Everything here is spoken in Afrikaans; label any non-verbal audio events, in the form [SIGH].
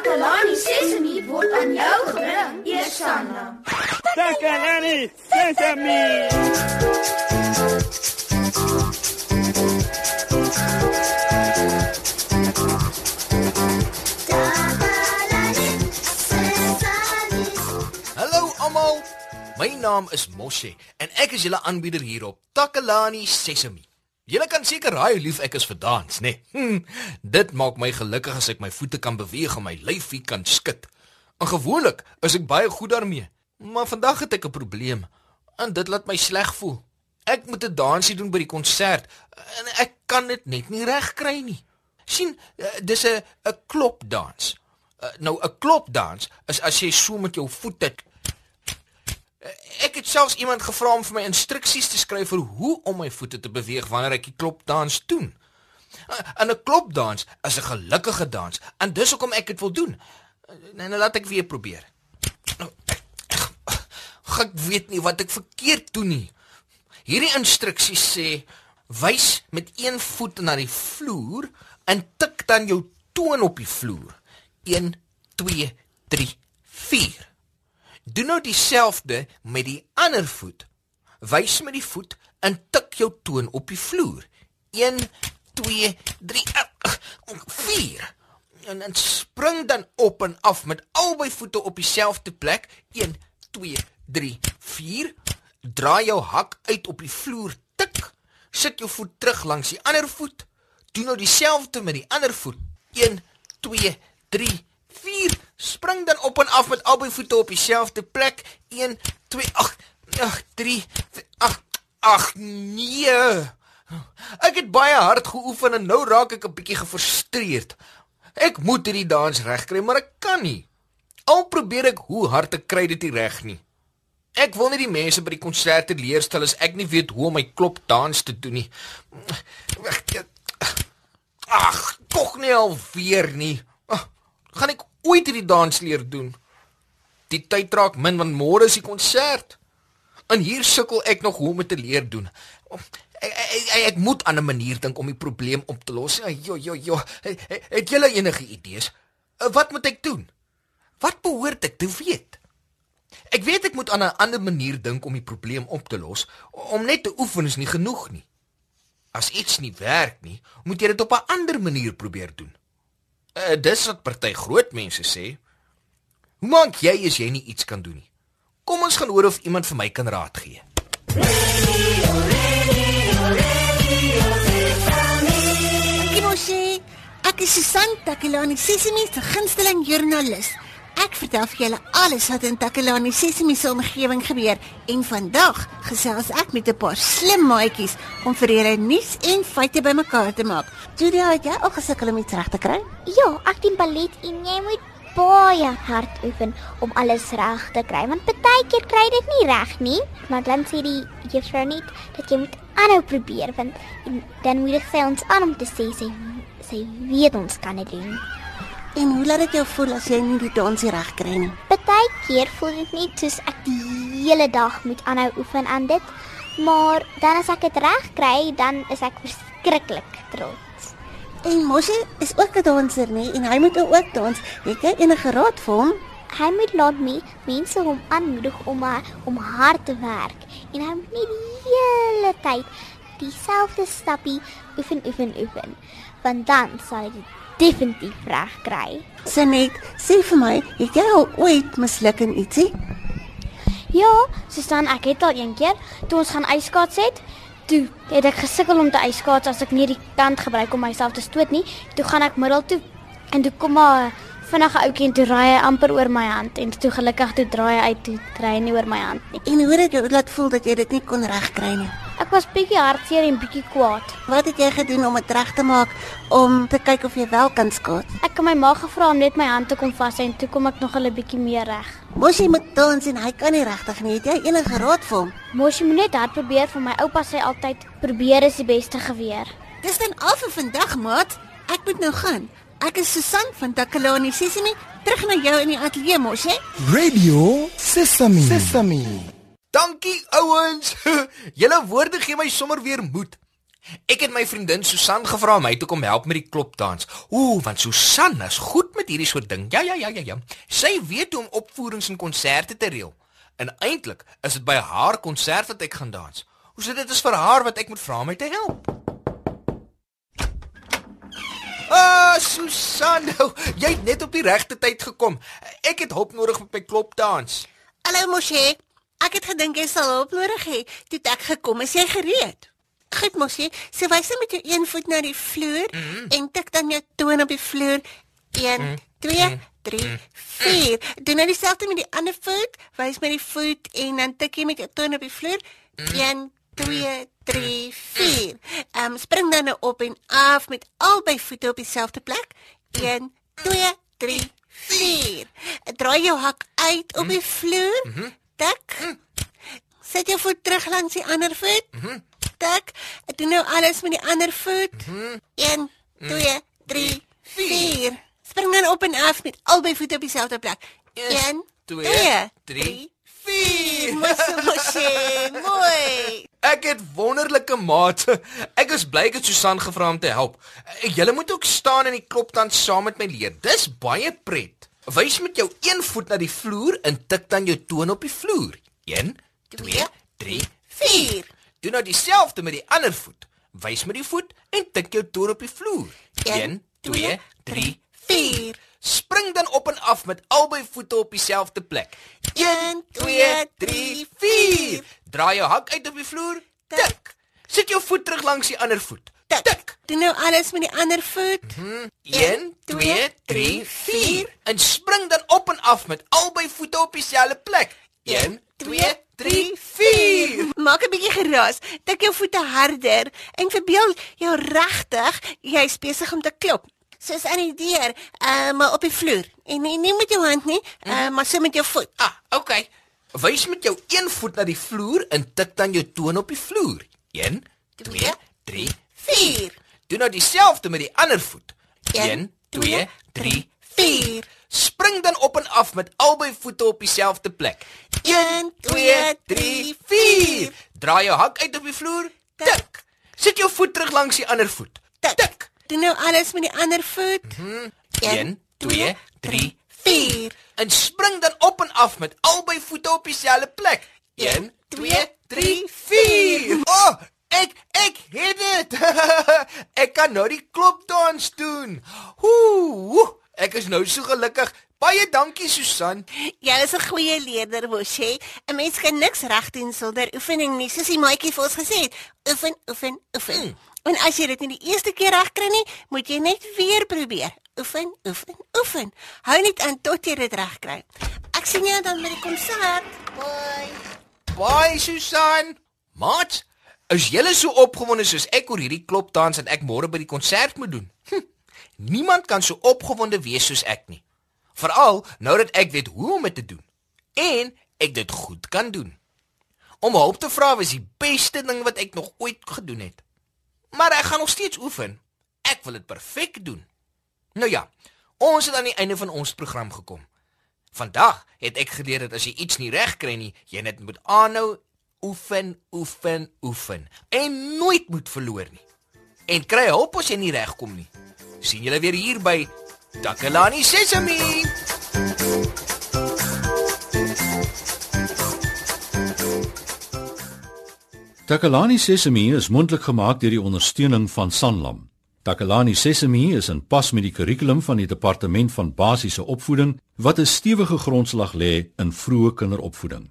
Takalani Sesemi word aan jou gebring, Eersanna. Takalani Sesemi. Hallo almal. My naam is Moshe en ek is julle aanbieder hier op Takalani Sesemi. Julle kan seker raai hoe lief ek is vir dans, né? Nee? Hm, dit maak my gelukkig as ek my voete kan beweeg en my lyfie kan skud. En gewoonlik is ek baie goed daarmee, maar vandag het ek 'n probleem en dit laat my sleg voel. Ek moet 'n dansie doen by die konsert en ek kan dit net nie reg kry nie. sien, eh, dis 'n 'n klopdans. Uh, nou 'n klopdans is as jy so met jou voete Ek het selfs iemand gevra om vir my instruksies te skryf vir hoe om my voete te beweeg wanneer ek die klopdans doen. En 'n klopdans is 'n gelukkige dans en dis hoekom ek dit wil doen. Nou, nou laat ek weer probeer. Ek weet nie wat ek verkeerd doen nie. Hierdie instruksies sê wys met een voet na die vloer en tik dan jou toon op die vloer. 1 2 3 4 Doen nou dieselfde met die ander voet. Wys met die voet en tik jou toon op die vloer. 1 2 3 4 en dan spring dan op en af met albei voete op dieselfde plek. 1 2 3 4 Draai jou hak uit op die vloer. Tik. Sit jou voet terug langs die ander voet. Doen nou dieselfde met die ander voet. 1 2 3 4 Spring dan op en af met albei voete op dieselfde plek. 1 2 8 8 3 8 8 nee. Ek het baie hard geoefen en nou raak ek 'n bietjie gefrustreerd. Ek moet hierdie dans regkry, maar ek kan nie. Al probeer ek hoe hard ek kry dit reg nie. Ek wil nie die mense by die konserte leer stel as ek nie weet hoe om my klopdans te doen nie. Ag, tog nie alweer nie. Ach, gaan ek ooit hierdie dans leer doen? Die tyd raak min want môre is die konsert. En hier sukkel ek nog hoe om dit te leer doen. Ek, ek, ek moet aan 'n manier dink om die probleem op te los. Jo jo jo. Het julle enige idees? Wat moet ek doen? Wat behoort ek te weet? Ek weet ek moet aan 'n ander manier dink om die probleem op te los. Om net te oefen is nie genoeg nie. As iets nie werk nie, moet jy dit op 'n ander manier probeer doen. Uh, dis wat party groot mense sê. Hoe maak jy as jy nie iets kan doen nie? Kom ons gaan hoor of iemand vir my kan raad gee. Kimoshe, ek is Susan Takelani, Sesimi se gunsteling joernalis. Ek vertel vir julle alles wat in Takelani Sesimi se omgewing gebeur en vandag gesels ek met 'n paar slim maatjies om vir julle nuus en feite bymekaar te maak. Julia, het jy al gesukkel om iets reg te kry? Ja, ek doen ballet en jy moet baie hard oefen om alles reg te kry want partykeer kry dit nie reg nie. Maar dan sê die juffrou net dat jy moet aanhou probeer want dan moet sy ons aan om te sê sy sy weet ons kan dit doen. En hoe laat dit jou voel as jy nie die dansie reg kry nie? Partykeer voel dit net soos ek die hele dag moet aanhou oefen aan dit. Maar dan as ek dit reg kry, dan is ek verskriklik trots. En Moshi is ook 'n danser nie en hy moet ook dans. Het jy enige raad vir hom? Hy moet laat my mense hom aanmoedig om om hard te werk en hy moet nie die hele tyd dieselfde stappie oefen oefen oefen want dan sal dit definitief reg kry. Sanet, sê vir my, het jy al ooit misluk in ietsie? Ja, Susan, ek het al een keer toe ons gaan ijskaats het, toe het ek gesukkel om te ijskaats as ek nie die kant gebruik om myself te stoot nie. Toe gaan ek middel toe en toe kom maar vinnige ouetjie en toe raai hy amper oor my hand en toe gelukkig toe draai hy uit toe draai hy nie oor my hand nie. En hoe het jy laat voel dat jy dit nie kon regkry nie? Ek was bietjie hartseer en bietjie kwaad. Wat het jy gedoen om dit reg te maak om te kyk of jy wel kan skaats? Ek het my ma gevra om net my hand te kom vas en toe kom ek nog 'n bietjie meer reg. Mosie moet dans en hy kan nie regtig nie. Het jy enige raad vir hom? Mosie moet net hard probeer vir my oupa sê altyd probeer is die beste geweer. Dis dan al vir vandag, maat. Ek moet nou gaan. Ek is Susan van Takalani Sesimi, terug na jou in die ateljee mos, hè? Radio Sesame. Sesame. Dankie ouens. [LAUGHS] Julle woorde gee my sommer weer moed. Ek het my vriendin Susan gevra om my te kom help met die klopdans. Ooh, want Susan is goed met hierdie soort ding. Ja, ja, ja, ja, ja. Sy weet hoe om opvoerings en konserte te reël. En eintlik is dit by haar konsert wat ek gaan dans. Hoe sê dit is vir haar wat ek moet vra om my te help? Ah, Susan, nou, [LAUGHS] jy het net op die regte tyd gekom. Ek het hulp nodig met my klopdans. Hallo Moshe. Ek het gedink jy sal hulp nodig hê. Toe ek gekom, is jy gereed? Goed Moshe, so wys net met jou een voet na die vloer mm -hmm. en tik dan jou toon op die vloer. 1 2 3 4. Doen nou dieselfde met die ander voet. Wys met die voet en dan tik jy met jou toon op die vloer. 1 2 3 4. Ehm spring dan nou op en af met albei voete op dieselfde plek. 1 2 3 4. Draai jou hak uit op die vloer. Tik. Sit jou voet terug langs die ander voet. Tik. Ek doen nou alles met die ander voet. 1 2 3 4. Spring dan op en af met albei voete op dieselfde plek. 1 2 3 4. Mooi, mooi, mooi. Ek het wonderlike mate. Ek is bly ek het Susan gevra om te help. Julle moet ook staan en die klopdans saam met my leer. Dis baie pret. Wys met jou een voet na die vloer en tik dan jou toon op die vloer. 1 2 3 4. Doen nou dieselfde met die ander voet. Wys met die voet en tik jou toon op die vloer. 1 2 3 4. Spring dan op en af met albei voete op dieselfde plek. 1 2 3 4. Draai jou hak uit op die vloer. Tik. Sit jou voet terug langs die ander voet. Tik. Doen nou alles met die ander voet. 1 2 3 4 en spring dan op en af met albei voete op dieselfde plek. 1 2 3 4. Maak 'n bietjie geraas. Tik jou voete harder en verbeel jou regtig jy's besig om te klop. Soos aan die deur, uh, maar op die vloer. En nie, nie met jou hand nie, uh, maar so met jou voet. Ah, okay. Wys met jou een voet na die vloer en tik dan jou toon op die vloer. 1 2 3 4. Doen nou dieselfde met die ander voet. 1 Een, 2 3 4. Spring dan op en af met albei voete op dieselfde plek. 1 2 3 4. Draai jou hak uit op die vloer. Tik. Sit jou voet terug langs die ander voet. Tik. Doen nou alles met die ander voet. 1 2 3 4. en spring dan op en af met albei voete op dieselfde plek. 1 2 3 4. Het dit. [LAUGHS] ek kan nou die klopdans doen. Ooh, ek is nou so gelukkig. Baie dankie Susan. Jy is 'n goeie leerder, Moshe. 'n Mens kan niks reg doen sonder oefening nie, soos die maatjie vir ons gesê het. Oefen, oefen, oefen. Mm. En as jy dit nie die eerste keer reg kry nie, moet jy net weer probeer. Oefen, oefen, oefen. Hou net aan tot jy dit reg kry. Ek sien jou dan by die konsert. Bye. Bye Susan. Maat, is julle so opgewonde soos ek oor hierdie klopdans en ek môre by die konsert moet doen? Hm, niemand kan so opgewonde wees soos ek nie. Veral nou dat ek weet hoe om dit te doen en ek dit goed kan doen. Om hulp te vra was die beste ding wat ek nog ooit gedoen het. Maar ek gaan nog steeds oefen. Ek wil dit perfek doen. Nou ja, ons het aan die einde van ons program gekom. Vandag het ek geleer dat as jy iets nie reg kry nie, jy net moet aanhou oefen, oefen, oefen en nooit moet verloor nie. En kry hulp as jy nie regkom nie. sien julle weer hier by Takalani Sesemi. Takalani Sesemi is mondelik gemaak deur die ondersteuning van Sanlam. Takalani Sesemi is in pas met die kurrikulum van die Departement van Basiese Opvoeding wat 'n stewige grondslag lê in vroeë kinderopvoeding.